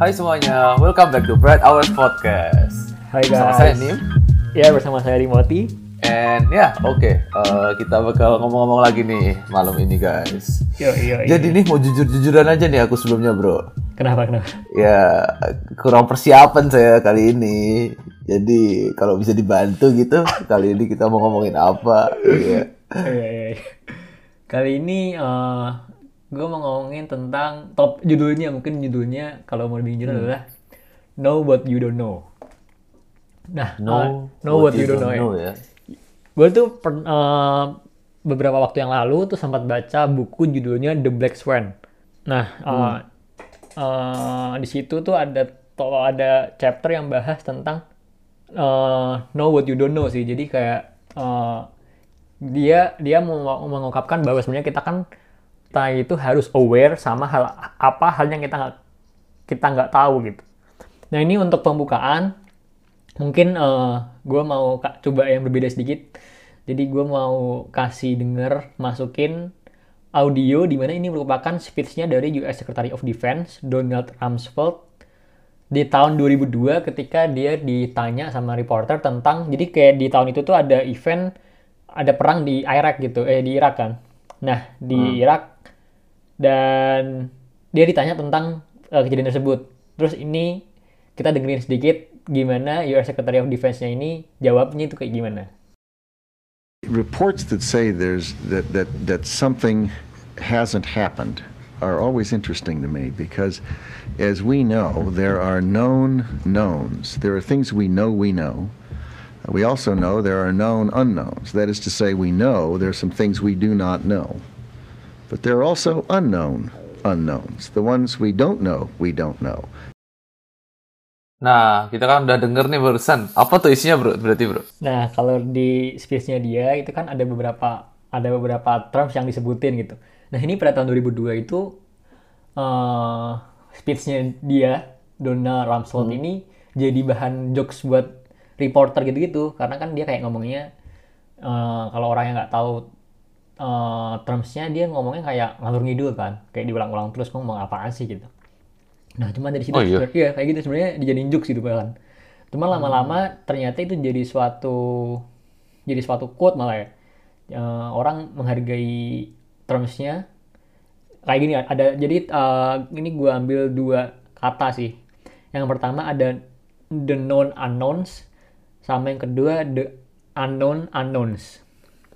Hai semuanya, welcome back to Bright Hours Podcast. Hai Bersama guys. saya Nim. Ya bersama saya Timothy. And ya, oke, eh, kita bakal ngomong-ngomong lagi nih malam ini guys. Yo yo. Jadi nih mau jujur-jujuran aja nih aku sebelumnya bro. Kenapa kenapa? Ya kurang persiapan saya kali ini. Jadi kalau bisa dibantu gitu, kali ini kita mau ngomongin apa? Iya. Iya, iya, iya. Kali ini gue mau ngomongin tentang top judulnya mungkin judulnya kalau mau lebih jujur adalah Know What You Don't Know. Nah, uh, know what, you, don't know. ya. ya. Gue tuh per- eh, beberapa waktu yang lalu tuh sempat baca buku judulnya The Black Swan. Nah, eh, eh, di situ tuh ada to- ada chapter yang bahas tentang eh, know what you don't know sih. Jadi kayak eh, dia dia mau mengungkapkan bahwa sebenarnya kita kan kita itu harus aware sama hal apa hal yang kita nggak kita nggak tahu gitu. Nah ini untuk pembukaan mungkin gue mau coba yang berbeda sedikit. Jadi gue mau kasih denger masukin audio di mana ini merupakan speech-nya dari US Secretary of Defense Donald Rumsfeld di tahun 2002 ketika dia ditanya sama reporter tentang jadi kayak di tahun itu tuh ada event ada perang di Irak gitu eh di Irak kan. Nah, di Irak dan dia ditanya tentang eh, kejadian tersebut. Terus ini kita dengerin sedikit gimana US Secretary of Defense-nya ini jawabnya itu kayak gimana. reports that say there's that, that that something hasn't happened are always interesting to me because as we know there are known knowns there are things we know we know we also know there are known unknowns that is to say we know there are some things we do not know but there are also unknown unknowns the ones we don't know we don't know Nah, kita kan udah denger nih barusan. Apa tuh isinya bro? Berarti bro? Nah, kalau di speech-nya dia itu kan ada beberapa ada beberapa terms yang disebutin gitu. Nah, ini pada tahun 2002 itu eh speech-nya dia Donald Rumsfeld ini jadi bahan jokes buat reporter gitu-gitu karena kan dia kayak ngomongnya eh, kalau orang yang nggak tahu eh terms-nya dia ngomongnya kayak ngalur ngidul kan, kayak diulang-ulang terus ngomong apaan sih gitu. Nah, cuma dari situ Oh, iya? iya, kayak gitu sebenarnya dijadiin jokes gitu bahkan. Cuma lama-lama ternyata itu jadi suatu jadi suatu quote malah ya. Eh, orang menghargai terms-nya kayak gini ada jadi eh, ini gua ambil dua kata sih. Yang pertama ada the known unknowns sama yang kedua the unknown unknowns.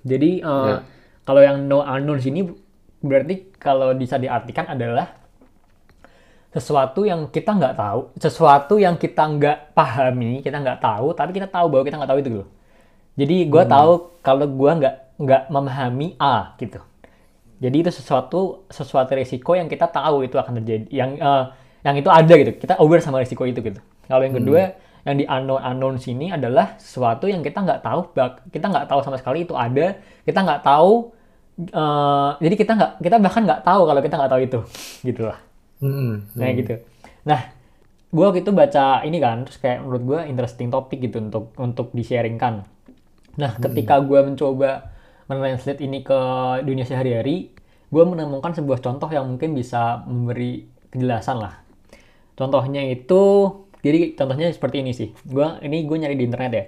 Jadi eh, Ya. Kalau yang no unknowns ini berarti kalau bisa diartikan adalah sesuatu yang kita nggak tahu, sesuatu yang kita nggak pahami, kita nggak tahu, tapi kita tahu bahwa kita nggak tahu itu loh. Jadi gue tahu kalau gue nggak nggak memahami A gitu. Jadi itu sesuatu sesuatu risiko yang kita tahu itu akan terjadi, yang eh, yang itu ada gitu. Kita aware sama risiko itu gitu. Kalau yang kedua yang di unknown unknown sini adalah sesuatu yang kita nggak tahu, kita nggak tahu sama sekali itu ada, kita nggak tahu. Eh, jadi kita nggak kita bahkan nggak tahu kalau kita nggak tahu itu, gitu lah. Hmm. Nah gitu. Nah, gue waktu itu baca ini kan, terus kayak menurut gue interesting topik gitu untuk untuk di-sharingkan. Nah, ketika gue mencoba mentranslate ini ke dunia sehari-hari, gue menemukan sebuah contoh yang mungkin bisa memberi kejelasan lah. Contohnya itu, jadi contohnya seperti ini sih. Gua ini gue nyari di internet ya.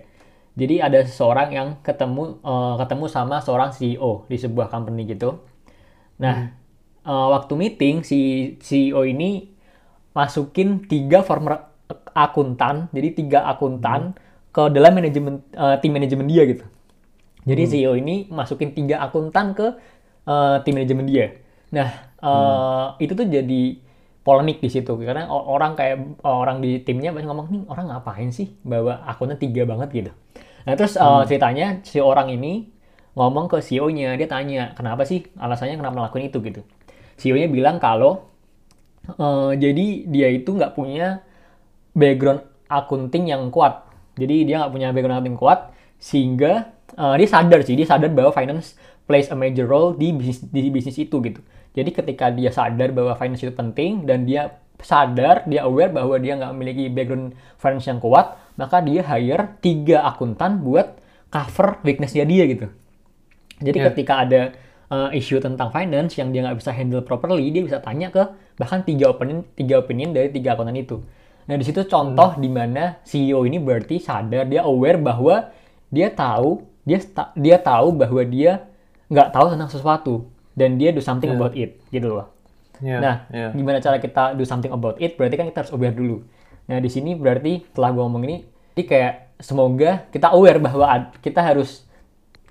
Jadi ada seseorang yang ketemu eh, ketemu sama seorang CEO di sebuah company gitu. Nah, eh, waktu meeting si CEO ini masukin tiga former akuntan, jadi tiga akuntan ke dalam manajemen eh, tim manajemen dia gitu. Jadi CEO ini masukin tiga akuntan ke eh, tim manajemen dia. Nah, eh, itu tuh jadi polemik di situ karena orang kayak orang di timnya banyak ngomong nih orang ngapain sih bawa akunnya tiga banget gitu. Nah terus eh, ceritanya si orang ini ngomong ke CEO-nya dia tanya kenapa sih alasannya kenapa melakukan itu gitu. CEO-nya bilang kalau eh, jadi dia itu nggak punya background akunting yang kuat. Jadi dia nggak punya background akunting kuat sehingga eh, dia sadar sih dia sadar bahwa finance plays a major role di bisnis di bisnis itu gitu. Jadi ketika dia sadar bahwa finance itu penting dan dia sadar dia aware bahwa dia nggak memiliki background finance yang kuat, maka dia hire tiga akuntan buat cover weaknessnya dia gitu. Jadi Ya. ketika ada uh, isu tentang finance yang dia nggak bisa handle properly, dia bisa tanya ke bahkan tiga opinion, tiga opinion dari tiga akuntan itu. Nah di situ contoh di mana CEO ini berarti sadar dia aware bahwa dia tahu dia dia tahu bahwa dia nggak tahu tentang sesuatu dan dia do something Yeah. about it gitu loh. Iya, Nah, iya. gimana cara kita do something about it? Berarti kan kita harus aware dulu. Nah, di sini berarti setelah gue ngomong ini, jadi kayak semoga kita aware bahwa kita harus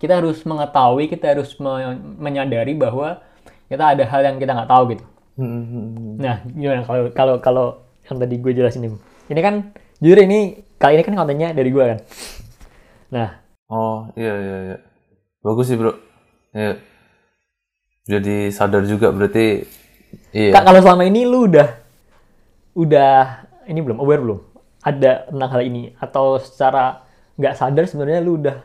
kita harus mengetahui, kita harus me- menyadari bahwa kita ada hal yang kita nggak tahu gitu. Hmm, hmm, hmm. Nah, gimana kalau kalau kalau yang tadi gue jelasin ini? Ini kan jujur ini kali ini kan kontennya dari gue kan. Nah, Oh, iya iya iya. Bagus sih, Bro. Iya. Jadi sadar juga berarti iya. Kak, kalau selama ini lu udah udah ini belum aware belum ada tentang hal ini atau secara nggak sadar sebenarnya lu udah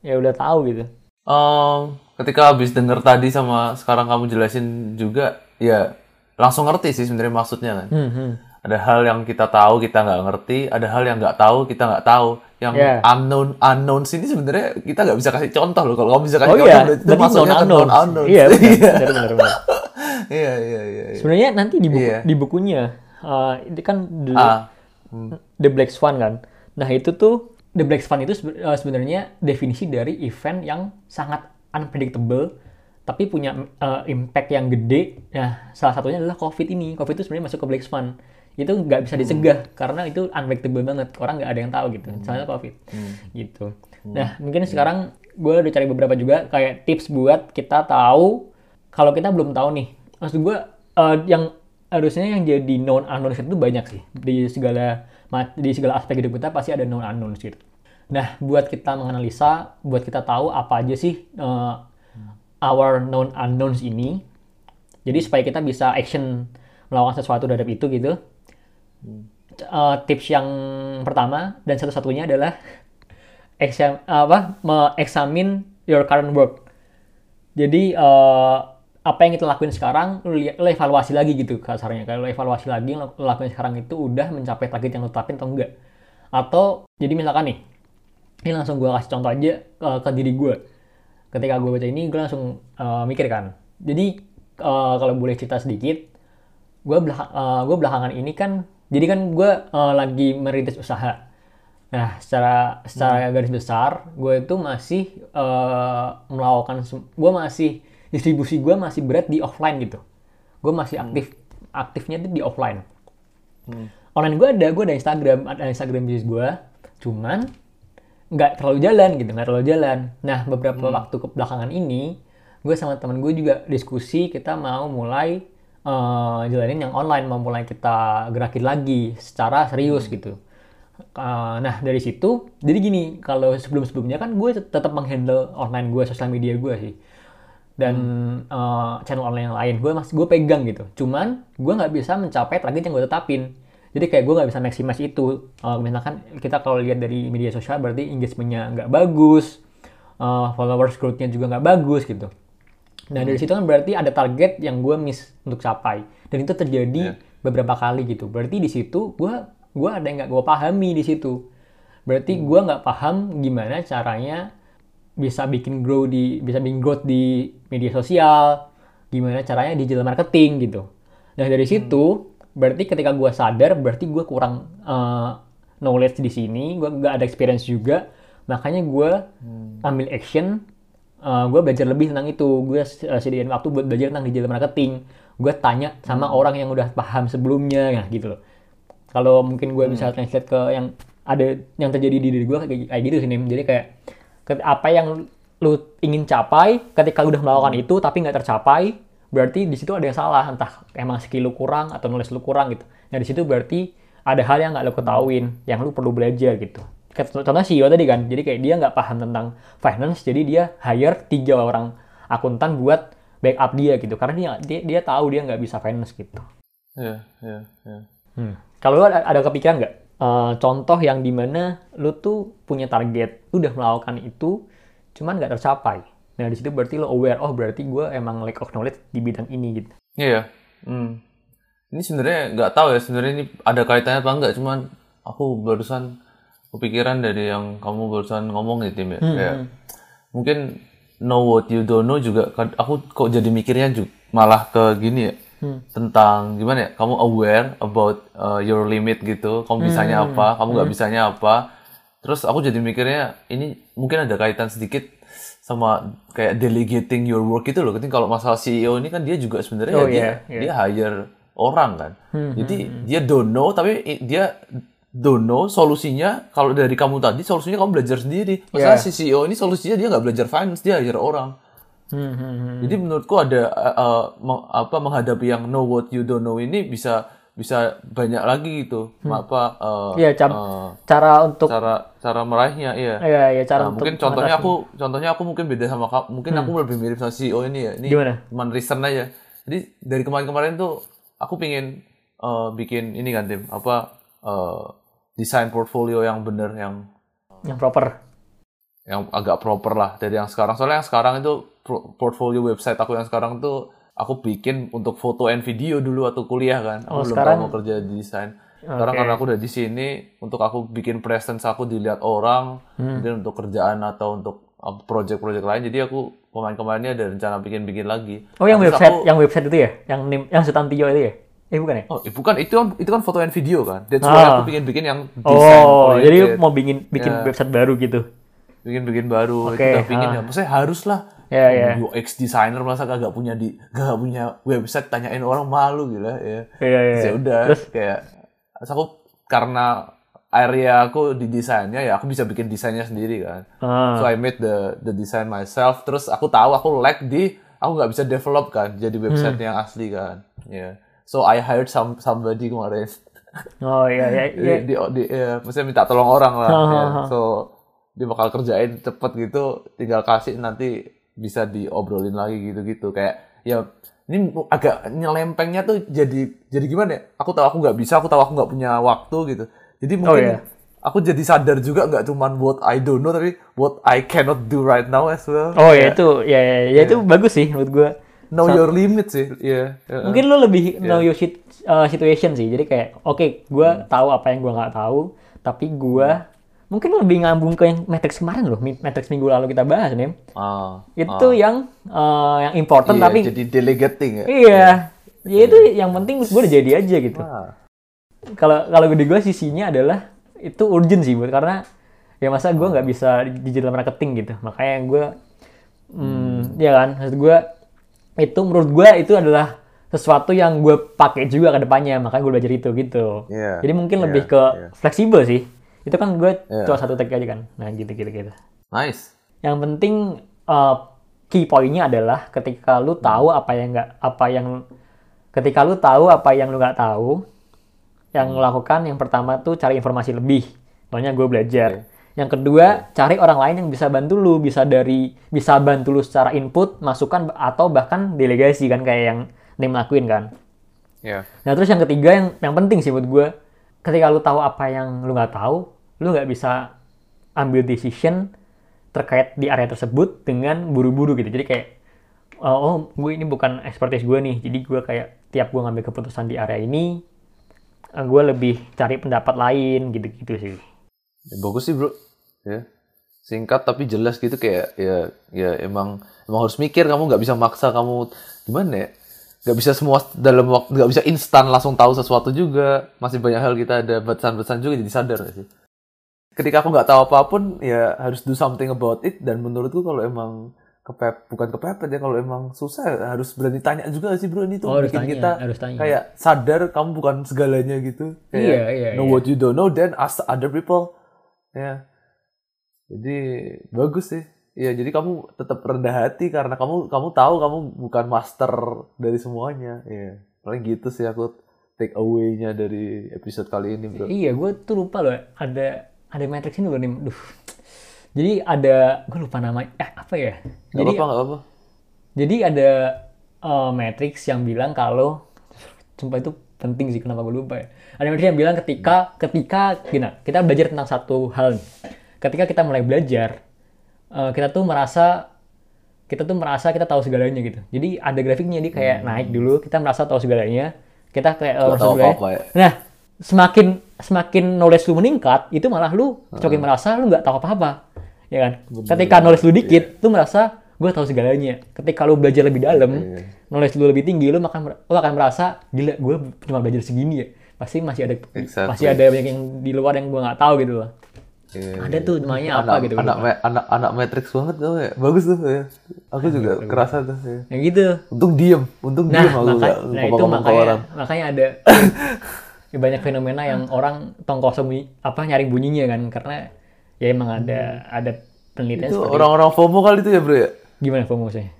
ya udah tahu gitu. Em, ketika habis denger tadi sama sekarang kamu jelasin juga, ya langsung ngerti sih sebenarnya maksudnya kan. Hmm, hmm. Ada hal yang kita tahu kita nggak ngerti, ada hal yang nggak tahu kita nggak tahu. Yang Yeah. unknown unknown sini sebenarnya kita nggak bisa kasih contoh loh. Kalau kamu bisa kasih Oh contoh iya, itu ke non-unknown. non unknown. Iya, benar, benar, benar, benar. Iya iya iya. iya. Sebenarnya nanti di buku Iya. di bukunya uh, itu kan the, Ah. the Black Swan kan. Nah, itu tuh The Black Swan itu uh, sebenarnya definisi dari event yang sangat unpredictable tapi punya uh, impact yang gede. Nah, salah satunya adalah COVID ini. COVID itu sebenarnya masuk ke Black Swan. Itu nggak bisa dicegah karena itu unpredictable banget. Orang nggak ada yang tahu gitu. Misalnya COVID. Gitu. Nah, mungkin sekarang gue udah cari beberapa juga kayak tips buat kita tahu kalau kita belum tahu nih. Maksud gue uh, yang harusnya yang jadi known unknown itu banyak sih di segala di segala aspek hidup kita pasti ada known unknown gitu. Nah, buat kita menganalisa, buat kita tahu apa aja sih uh, our known unknowns ini. Jadi supaya kita bisa action melakukan sesuatu terhadap itu gitu. Uh, tips yang pertama dan satu-satunya adalah exam apa me-examine your current work. Jadi eh, apa yang kita lakuin sekarang lu, lihat, lu evaluasi lagi gitu kasarnya. Kalau lu evaluasi lagi yang lu lakuin sekarang itu udah mencapai target yang lu tetapin atau enggak. Atau jadi misalkan nih, ini langsung gue kasih contoh aja eh, ke diri gue. Ketika gue baca ini gue langsung eh, mikir kan. Jadi eh, kalau boleh cerita sedikit, gue belakang, gue belakangan ini kan, jadi kan gue eh, lagi merintis usaha. Nah, secara secara garis besar, gue itu masih eh, melakukan, gue masih distribusi gue masih berat di offline gitu. Gue masih aktif, aktifnya itu di offline. Online gue ada, gue ada Instagram, ada Instagram bisnis gue, cuman nggak terlalu jalan gitu, nggak terlalu jalan. Nah, beberapa waktu ke belakangan ini, gue sama temen gue juga diskusi kita mau mulai eh, jalanin yang online, mau mulai kita gerakin lagi secara serius gitu. Uh, nah dari situ jadi gini kalau sebelum sebelumnya kan gue tetap menghandle online gue sosial media gue sih dan uh, channel online yang lain. Gue masih gue pegang gitu. Cuman gue nggak bisa mencapai target yang gue tetapin. Jadi kayak gue nggak bisa maximize itu. Uh, misalkan kita kalau lihat dari media sosial berarti engagementnya nggak bagus uh, followers growth-nya juga nggak bagus gitu. Nah dari situ kan berarti ada target yang gue miss untuk capai. Dan itu terjadi beberapa kali gitu. Berarti di situ gue gue ada yang nggak gue pahami di situ. Berarti gue nggak paham gimana caranya bisa bikin grow di bisa bikin growth di media sosial, gimana caranya digital marketing gitu. Nah dari situ berarti ketika gue sadar berarti gue kurang eh, knowledge di sini, gue nggak ada experience juga, makanya gue ambil action gue belajar lebih tentang itu. Gue sediain waktu buat belajar tentang digital marketing. Gue tanya sama orang yang udah paham sebelumnya ya gitu loh. Kalau mungkin gue bisa translate ke yang ada yang terjadi di diri gue kayak, kayak gitu sih Nim. jadi kayak apa yang lu ingin capai ketika lu udah melakukan itu tapi nggak tercapai berarti di situ ada yang salah. Entah emang skill lu kurang atau nulis lu kurang gitu. Nah di situ berarti ada hal yang nggak lu ketahuin yang lu perlu belajar gitu. Contohnya CEO tadi kan jadi kayak dia nggak paham tentang finance jadi dia hire tiga orang akuntan buat backup dia gitu. Karena dia dia, dia tahu dia nggak bisa finance gitu. Iya, iya, iya. Hmm. Kalau lu ada, ada kepikiran nggak eh, contoh yang di mana lu tuh punya target, lu udah melakukan itu, cuman nggak tercapai. Nah di situ berarti lu aware, oh berarti gue emang lack of knowledge di bidang ini gitu. Iya. Hmm. Ini sebenarnya nggak tahu ya sebenarnya ini ada kaitannya apa enggak, cuman aku barusan kepikiran dari yang kamu barusan ngomong tim ya. Kayak mungkin know what you don't know juga aku kok jadi mikirnya juga malah ke gini ya tentang gimana ya? Kamu aware about uh, your limit gitu. Kamu bisanya apa kamu nggak bisanya apa. Terus aku jadi mikirnya ini mungkin ada kaitan sedikit sama kayak delegating your work itu loh. Ketika kalau masalah CEO ini kan dia juga sebenarnya Oh, ya dia iya, iya. dia hire orang kan. Jadi dia don't know tapi dia don't know solusinya. Kalau dari kamu tadi solusinya kamu belajar sendiri. Masalah Yeah. si CEO ini solusinya dia nggak belajar finance dia hire orang Hmm, hmm, hmm. jadi menurutku ada uh, uh, meng- apa menghadapi yang know what you don't know ini bisa bisa banyak lagi gitu apa uh, Iya, cam- uh, cara untuk cara cara meraihnya iya Iya, iya cara Nah, untuk mungkin contohnya mengatasi. aku contohnya aku mungkin beda sama kamu mungkin aku lebih mirip sama CEO ini ya ini Hmm. Gimana? cuman recent aja jadi dari kemarin-kemarin tuh aku pingin uh, bikin ini kan tim apa uh, desain portfolio yang bener yang yang proper. yang agak proper lah dari yang sekarang soalnya yang sekarang itu portfolio website aku yang sekarang tuh aku bikin untuk foto and video dulu waktu kuliah kan aku Oh, belum sekarang- tahu mau kerja di desain sekarang karena aku udah di sini untuk aku bikin presence aku dilihat orang Hmm. mungkin untuk kerjaan atau untuk uh, project-project lain jadi aku pemain-pemain ini ada rencana bikin-bikin lagi Oh, yang Terus website, aku- yang website itu ya? Yang nim, yang Sutantio itu ya? Eh, bukan ya? oh eh, bukan itu kan itu kan foto and video kan that's Ah. aku bikin-bikin yang desain Oh, jadi oriented. mau bikin bikin Ya. website baru gitu. bikin-bikin baru Oke, itu udah pingin ah. ya maksudnya harus lah Ya, ya. UX designer masa kagak punya di kagak punya website tanyain orang malu gila ya Iya, iya. ya udah Terus kayak aku karena area aku di desainnya ya aku bisa bikin desainnya sendiri kan ah, so I made the the design myself terus aku tahu aku lag di aku nggak bisa develop kan jadi website Hmm. yang asli kan ya so I hired some somebody kemarin oh iya iya iya. di, di, di ya, maksudnya minta tolong orang lah Ha, ha, ya. so dia bakal kerjain cepet gitu tinggal kasih nanti bisa diobrolin lagi gitu-gitu kayak ya ini agak nyelempengnya tuh jadi jadi gimana ya aku tahu aku nggak bisa aku tahu aku nggak punya waktu gitu jadi mungkin iya. aku jadi sadar juga nggak cuman what I don't know tapi what I cannot do right now as well Oh ya itu ya ya, ya itu bagus sih menurut gua. know your limit sih ya ya. Mungkin lu lebih know your sit- uh, situation sih. Jadi kayak oke, gua tahu apa yang gua nggak tahu, tapi gua mungkin lebih ngambung ke yang matrix kemarin loh, matrix minggu lalu kita bahas nih. ah, Itu yang uh, yang important iya, tapi jadi delegating ya. Iya. Ya itu yang penting gue udah jadi aja gitu. Ah, Kalau kalau di gue sisinya adalah itu urgent sih buat karena ya masa gue nggak bisa di digital marketing gitu. Makanya gue hmm, ya kan? Maksud gue itu menurut gue itu adalah sesuatu yang gue pakai juga ke depannya. Makanya gue belajar itu gitu. Iya, jadi mungkin iya, lebih ke iya. fleksibel sih itu kan gue Iya. cuma satu tag aja kan. Nah gitu gitu gitu. Nice. Yang penting uh, key poinnya adalah ketika lu tahu apa yang nggak apa yang ketika lu tahu apa yang lu nggak tahu yang lu lakukan yang pertama tuh cari informasi lebih. Soalnya gue belajar. Yang kedua cari orang lain yang bisa bantu lu bisa dari bisa bantu lu secara input masukan atau bahkan delegasi kan kayak yang Nim lakuin kan. Ya Nah terus yang ketiga yang yang penting sih buat gue, ketika lu tahu apa yang lu nggak tahu, lu nggak bisa ambil decision terkait di area tersebut dengan buru-buru gitu. Jadi kayak oh, oh gue ini bukan expertise gue nih, jadi gue kayak tiap gue ngambil keputusan di area ini, eh, gue lebih cari pendapat lain gitu-gitu sih. Ya, bagus sih bro. Ya. Singkat tapi jelas gitu kayak ya ya emang emang harus mikir. Kamu nggak bisa maksa kamu. Gimana ya nggak bisa semua dalam waktu nggak bisa instan langsung tahu sesuatu juga. Masih banyak hal kita ada batasan-batasan juga jadi sadar sih? Ketika aku nggak tahu apa pun ya harus do something about it. Dan menurutku kalau emang kepep bukan kepepet ya kalau emang susah harus berani tanya juga sih bro? Ini tuh Oh, bikin tanya, kita harus tanya. kayak sadar kamu bukan segalanya gitu. Kayak Iya, iya, know iya. what you don't know then ask other people. Ya. Jadi bagus sih ya jadi kamu tetap rendah hati karena kamu kamu tahu kamu bukan master dari semuanya ya paling gitu sih aku take away-nya dari episode kali ini bro Iya, gue tuh lupa loh ada ada matrix ini loh nih. Duh. Jadi ada gue lupa nama eh apa ya? Gak Jadi gak apa Jadi ada uh, matrix yang bilang kalau sumpah itu penting sih kenapa gue lupa ya. Ada matrix yang bilang ketika ketika gini, kita belajar tentang satu hal nih. Ketika kita mulai belajar, uh, kita tuh merasa kita tuh merasa kita tahu segalanya gitu. Jadi ada grafiknya dia kayak naik dulu, kita merasa tahu segalanya. Kita kayak uh, tahu segalanya. apa-apa ya. Nah, semakin semakin knowledge lu meningkat, itu malah lu semakin merasa lu nggak tahu apa-apa. Ya kan? Ketika knowledge lu dikit, lu merasa gue tahu segalanya. Ketika lu belajar lebih dalam, Iya. knowledge lu lebih tinggi, lu akan lu akan merasa gila, gue cuma belajar segini ya. Pasti masih ada Exactly. masih ada banyak yang di luar yang gue nggak tahu gitu loh. Iya, Ada tuh namanya apa anak, gitu. anak, me- anak anak Matrix banget tau ya bagus tuh ya aku juga kerasa tuh ya. Yang gitu. untung diem untung Nah, diem aku maka, nggak nah itu makanya orang makanya ada ya banyak fenomena yang orang tong kosong bunyi- apa nyari bunyinya kan karena ya emang ada ada penelitian itu seperti orang-orang FOMO kali itu ya bro ya gimana FOMO maksudnya?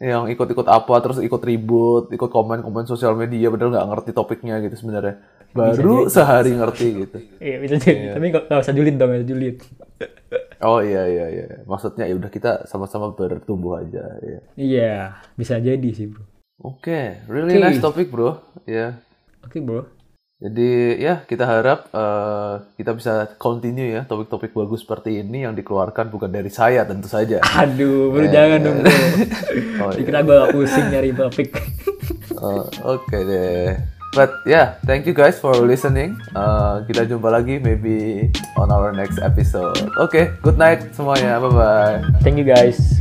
yang ikut-ikut apa terus ikut ribut ikut komen-komen sosial media padahal nggak ngerti topiknya gitu sebenarnya baru sehari ngerti gitu Iya bisa jadi, tapi nggak usah julid dong, nggak usah julid. oh iya iya iya maksudnya ya udah kita sama-sama bertumbuh aja ya Iya, bisa jadi sih bro. oke really Oke. nice topik bro ya Oke bro. Jadi ya kita harap eh, kita bisa continue ya topik-topik bagus seperti ini yang dikeluarkan bukan dari saya tentu saja. Aduh, bro jangan dong bro. Oh, iya. Dikira gue gak pusing nyari topik. Eh, Oke deh. But yeah, thank you guys for listening. Eh, kita jumpa lagi maybe on our next episode. Oke, good night semuanya. Bye bye. Thank you guys.